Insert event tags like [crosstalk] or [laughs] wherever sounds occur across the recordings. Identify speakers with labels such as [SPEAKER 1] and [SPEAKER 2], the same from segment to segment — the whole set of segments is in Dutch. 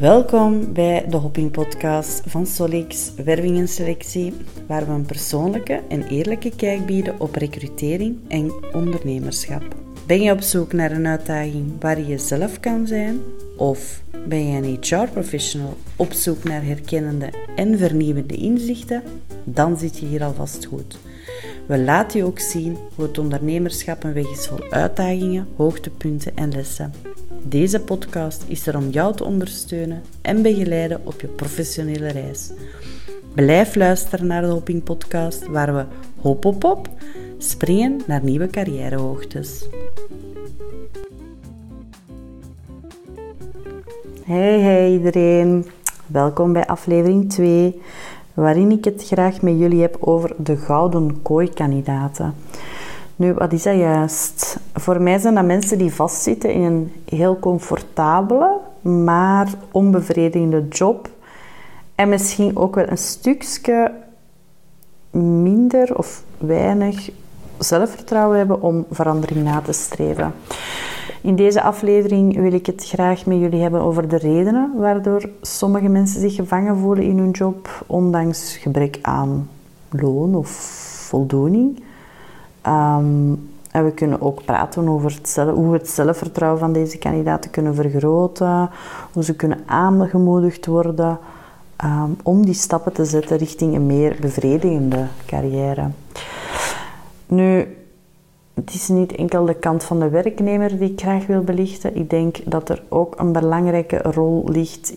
[SPEAKER 1] Welkom bij de Hopping Podcast van Solix Werving en Selectie, waar we een persoonlijke en eerlijke kijk bieden op recrutering en ondernemerschap. Ben je op zoek naar een uitdaging waar je jezelf kan zijn? Of ben je een HR-professional op zoek naar herkennende en vernieuwende inzichten? Dan zit je hier alvast goed. We laten je ook zien hoe het ondernemerschap een weg is vol uitdagingen, hoogtepunten en lessen. Deze podcast is er om jou te ondersteunen en begeleiden op je professionele reis. Blijf luisteren naar de Hopping Podcast, waar we hop op hop springen naar nieuwe carrièrehoogtes. Hey hey iedereen, welkom bij aflevering 2, waarin ik het graag met jullie heb over de gouden kooi-kandidaten. Nu, wat is dat juist? Voor mij zijn dat mensen die vastzitten in een heel comfortabele, maar onbevredigende job. En misschien ook wel een stukje minder of weinig zelfvertrouwen hebben om verandering na te streven. In deze aflevering wil ik het graag met jullie hebben over de redenen waardoor sommige mensen zich gevangen voelen in hun job, ondanks gebrek aan loon of voldoening. Ehm, en we kunnen ook praten over het hoe we het zelfvertrouwen van deze kandidaten kunnen vergroten, hoe ze kunnen aangemoedigd worden ehm, om die stappen te zetten richting een meer bevredigende carrière. Nu, het is niet enkel de kant van de werknemer die ik graag wil belichten. Ik denk dat er ook een belangrijke rol ligt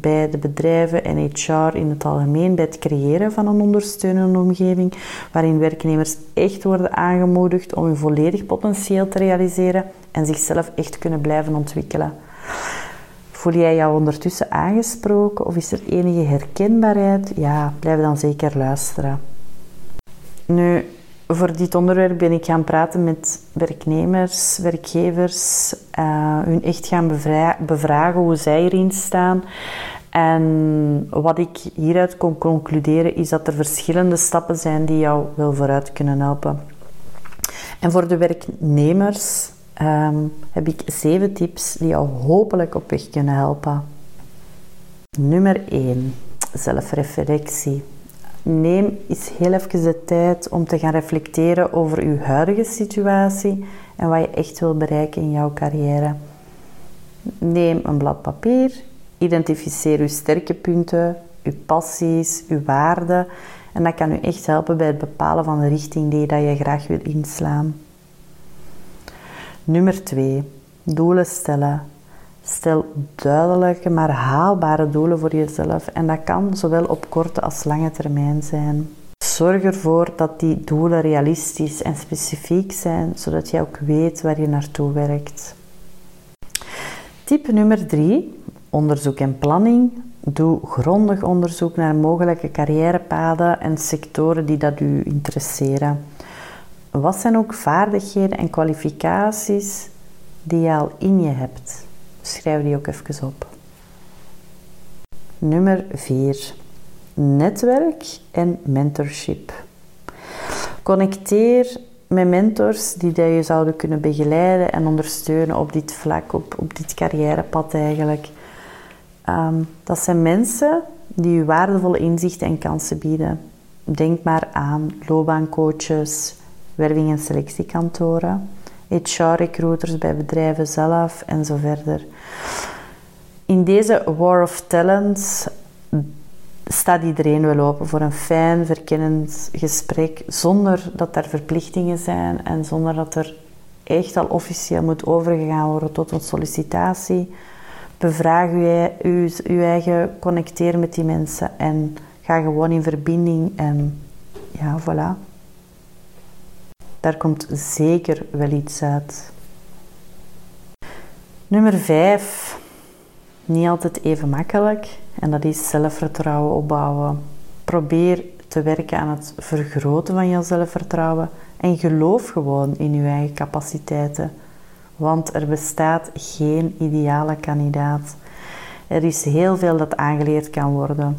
[SPEAKER 1] bij de bedrijven en HR in het algemeen bij het creëren van een ondersteunende omgeving waarin werknemers echt worden aangemoedigd om hun volledig potentieel te realiseren en zichzelf echt kunnen blijven ontwikkelen. Voel jij jou ondertussen aangesproken of is er enige herkenbaarheid? Ja, blijf dan zeker luisteren. Nu, voor dit onderwerp ben ik gaan praten met werknemers, werkgevers, uh, hun echt gaan bevragen hoe zij erin staan. En wat ik hieruit kon concluderen is dat er verschillende stappen zijn die jou wel vooruit kunnen helpen. En voor de werknemers ehm, heb ik zeven tips die jou hopelijk op weg kunnen helpen. Nummer 1. Zelfreflectie. Neem eens heel even de tijd om te gaan reflecteren over uw huidige situatie en wat je echt wil bereiken in jouw carrière. Neem een blad papier, identificeer uw sterke punten, uw passies, uw waarden en dat kan u echt helpen bij het bepalen van de richting die dat je graag wil inslaan. Nummer 2. Doelen stellen. Stel duidelijke maar haalbare doelen voor jezelf en dat kan zowel op korte als lange termijn zijn. Zorg ervoor dat die doelen realistisch en specifiek zijn, zodat je ook weet waar je naartoe werkt. Tip nummer 3: onderzoek en planning. Doe grondig onderzoek naar mogelijke carrièrepaden en sectoren die dat u interesseren. Wat zijn ook vaardigheden en kwalificaties die je al in je hebt? Schrijf die ook even op. Nummer 4. Netwerk en mentorship. Connecteer met mentors die je zouden kunnen begeleiden en ondersteunen op dit vlak, op, op dit carrièrepad eigenlijk. Ehm, dat zijn mensen die je waardevolle inzichten en kansen bieden. Denk maar aan loopbaancoaches, werving- en selectiekantoren. HR-recruiters bij bedrijven zelf en zo verder. In deze War of Talents staat iedereen wel open voor een fijn, verkennend gesprek, zonder dat er verplichtingen zijn en zonder dat er echt al officieel moet overgegaan worden tot een sollicitatie. Bevraag je uw, uw eigen, connecteer met die mensen en ga gewoon in verbinding en ja, voilà. Daar komt zeker wel iets uit. Nummer 5. Niet altijd even makkelijk. En dat is zelfvertrouwen opbouwen. Probeer te werken aan het vergroten van je zelfvertrouwen. En geloof gewoon in je eigen capaciteiten. Want er bestaat geen ideale kandidaat. Er is heel veel dat aangeleerd kan worden.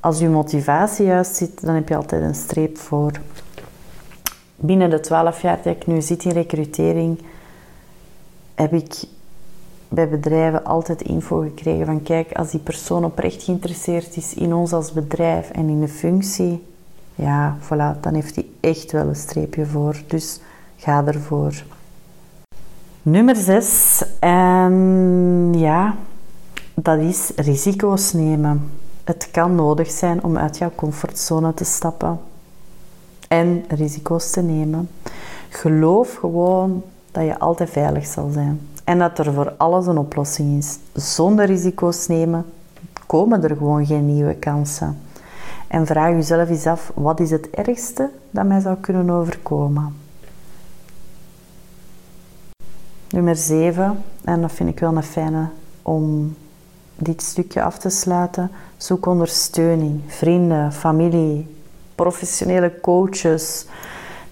[SPEAKER 1] Als je motivatie juist zit, dan heb je altijd een streep voor binnen de 12 jaar dat ik nu zit in recrutering, heb ik bij bedrijven altijd info gekregen van kijk, als die persoon oprecht geïnteresseerd is in ons als bedrijf en in de functie, ja, voilà, dan heeft hij echt wel een streepje voor. Dus ga ervoor. Nummer 6, en ja, dat is risico's nemen. Het kan nodig zijn om uit jouw comfortzone te stappen en risico's te nemen. Geloof gewoon dat je altijd veilig zal zijn en dat er voor alles een oplossing is. Zonder risico's nemen komen er gewoon geen nieuwe kansen. En vraag jezelf eens af: wat is het ergste dat mij zou kunnen overkomen? Nummer 7, en dat vind ik wel een fijne om dit stukje af te sluiten. Zoek ondersteuning, vrienden, familie, professionele coaches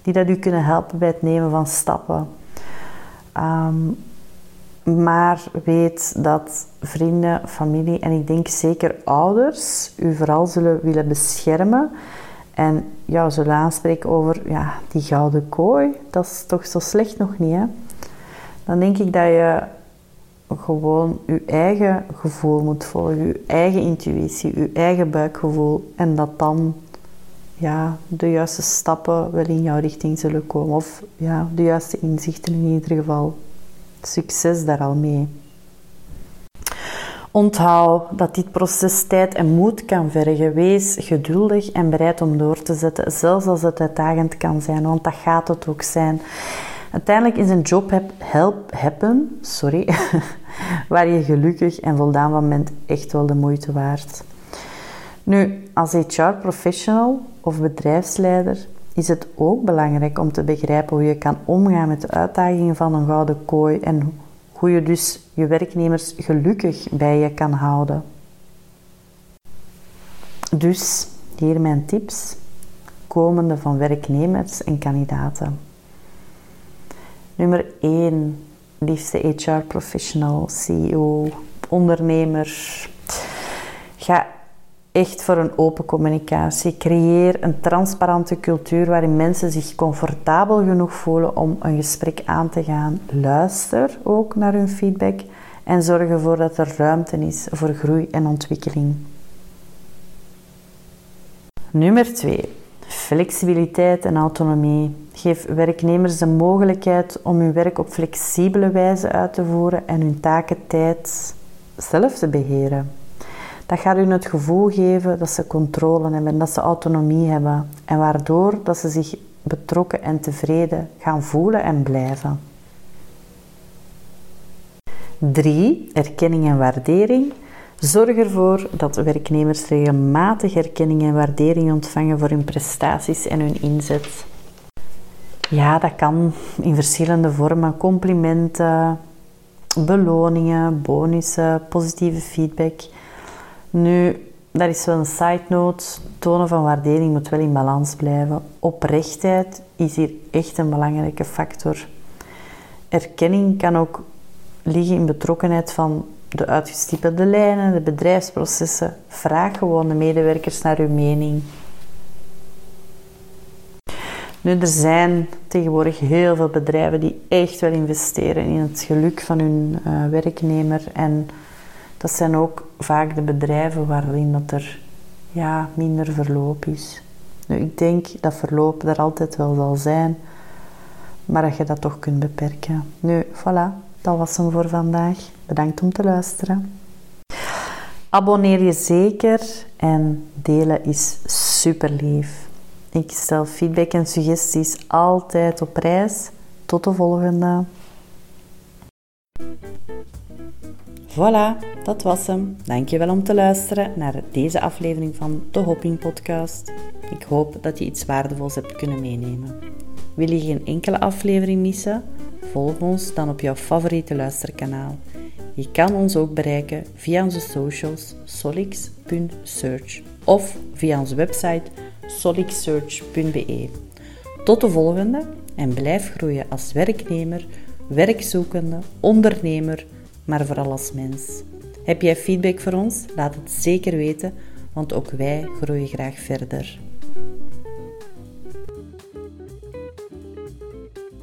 [SPEAKER 1] die dat u kunnen helpen bij het nemen van stappen. Ehm, maar weet dat vrienden, familie en ik denk zeker ouders u vooral zullen willen beschermen en jou zullen aanspreken over ja, die gouden kooi. Dat is toch zo slecht nog niet, hè? Dan denk ik dat je gewoon je eigen gevoel moet volgen, je eigen intuïtie, je eigen buikgevoel en dat dan ja, de juiste stappen wel in jouw richting zullen komen of ja, de juiste inzichten in ieder geval. Succes daar al mee. Onthoud dat dit proces tijd en moed kan vergen. Wees geduldig en bereid om door te zetten, zelfs als het uitdagend kan zijn, want dat gaat het ook zijn. Uiteindelijk is een job help happen, sorry, [laughs] waar je gelukkig en voldaan van bent, echt wel de moeite waard. Nu, als HR-professional of bedrijfsleider is het ook belangrijk om te begrijpen hoe je kan omgaan met de uitdagingen van een gouden kooi en hoe je dus je werknemers gelukkig bij je kan houden. Dus hier mijn tips, komende van werknemers en kandidaten. Nummer 1, liefste HR-professional, CEO, ondernemer. Ga echt voor een open communicatie. Creëer een transparante cultuur waarin mensen zich comfortabel genoeg voelen om een gesprek aan te gaan. Luister ook naar hun feedback en zorg ervoor dat er ruimte is voor groei en ontwikkeling. Nummer 2. Flexibiliteit en autonomie. Geef werknemers de mogelijkheid om hun werk op flexibele wijze uit te voeren en hun takentijd zelf te beheren. Dat gaat hun het gevoel geven dat ze controle hebben, dat ze autonomie hebben en waardoor dat ze zich betrokken en tevreden gaan voelen en blijven. 3. Erkenning en waardering. Zorg ervoor dat werknemers regelmatig erkenning en waardering ontvangen voor hun prestaties en hun inzet. Ja, dat kan in verschillende vormen. Complimenten, beloningen, bonussen, positieve feedback. Nu, dat is wel een side note. Tonen van waardering moet wel in balans blijven. Oprechtheid is hier echt een belangrijke factor. Erkenning kan ook liggen in betrokkenheid van de uitgestippelde lijnen, de bedrijfsprocessen. Vraag gewoon de medewerkers naar hun mening. Nu, er zijn tegenwoordig heel veel bedrijven die echt wel investeren in het geluk van hun uh, werknemer. En dat zijn ook vaak de bedrijven waarin dat er ja, minder verloop is. Nu, ik denk dat verloop er altijd wel zal zijn, maar dat je dat toch kunt beperken. Nu, voilà, dat was hem voor vandaag. Bedankt om te luisteren. Abonneer je zeker en delen is super lief. Ik stel feedback en suggesties altijd op prijs. Tot de volgende. Voilà, dat was hem. Dankjewel om te luisteren naar deze aflevering van de Hopping Podcast. Ik hoop dat je iets waardevols hebt kunnen meenemen. Wil je geen enkele aflevering missen? Volg ons dan op jouw favoriete luisterkanaal. Je kan ons ook bereiken via onze socials solix.search of via onze website solixsearch.be. Tot de volgende en blijf groeien als werknemer, werkzoekende, ondernemer maar vooral als mens. Heb jij feedback voor ons? Laat het zeker weten, want ook wij groeien graag verder.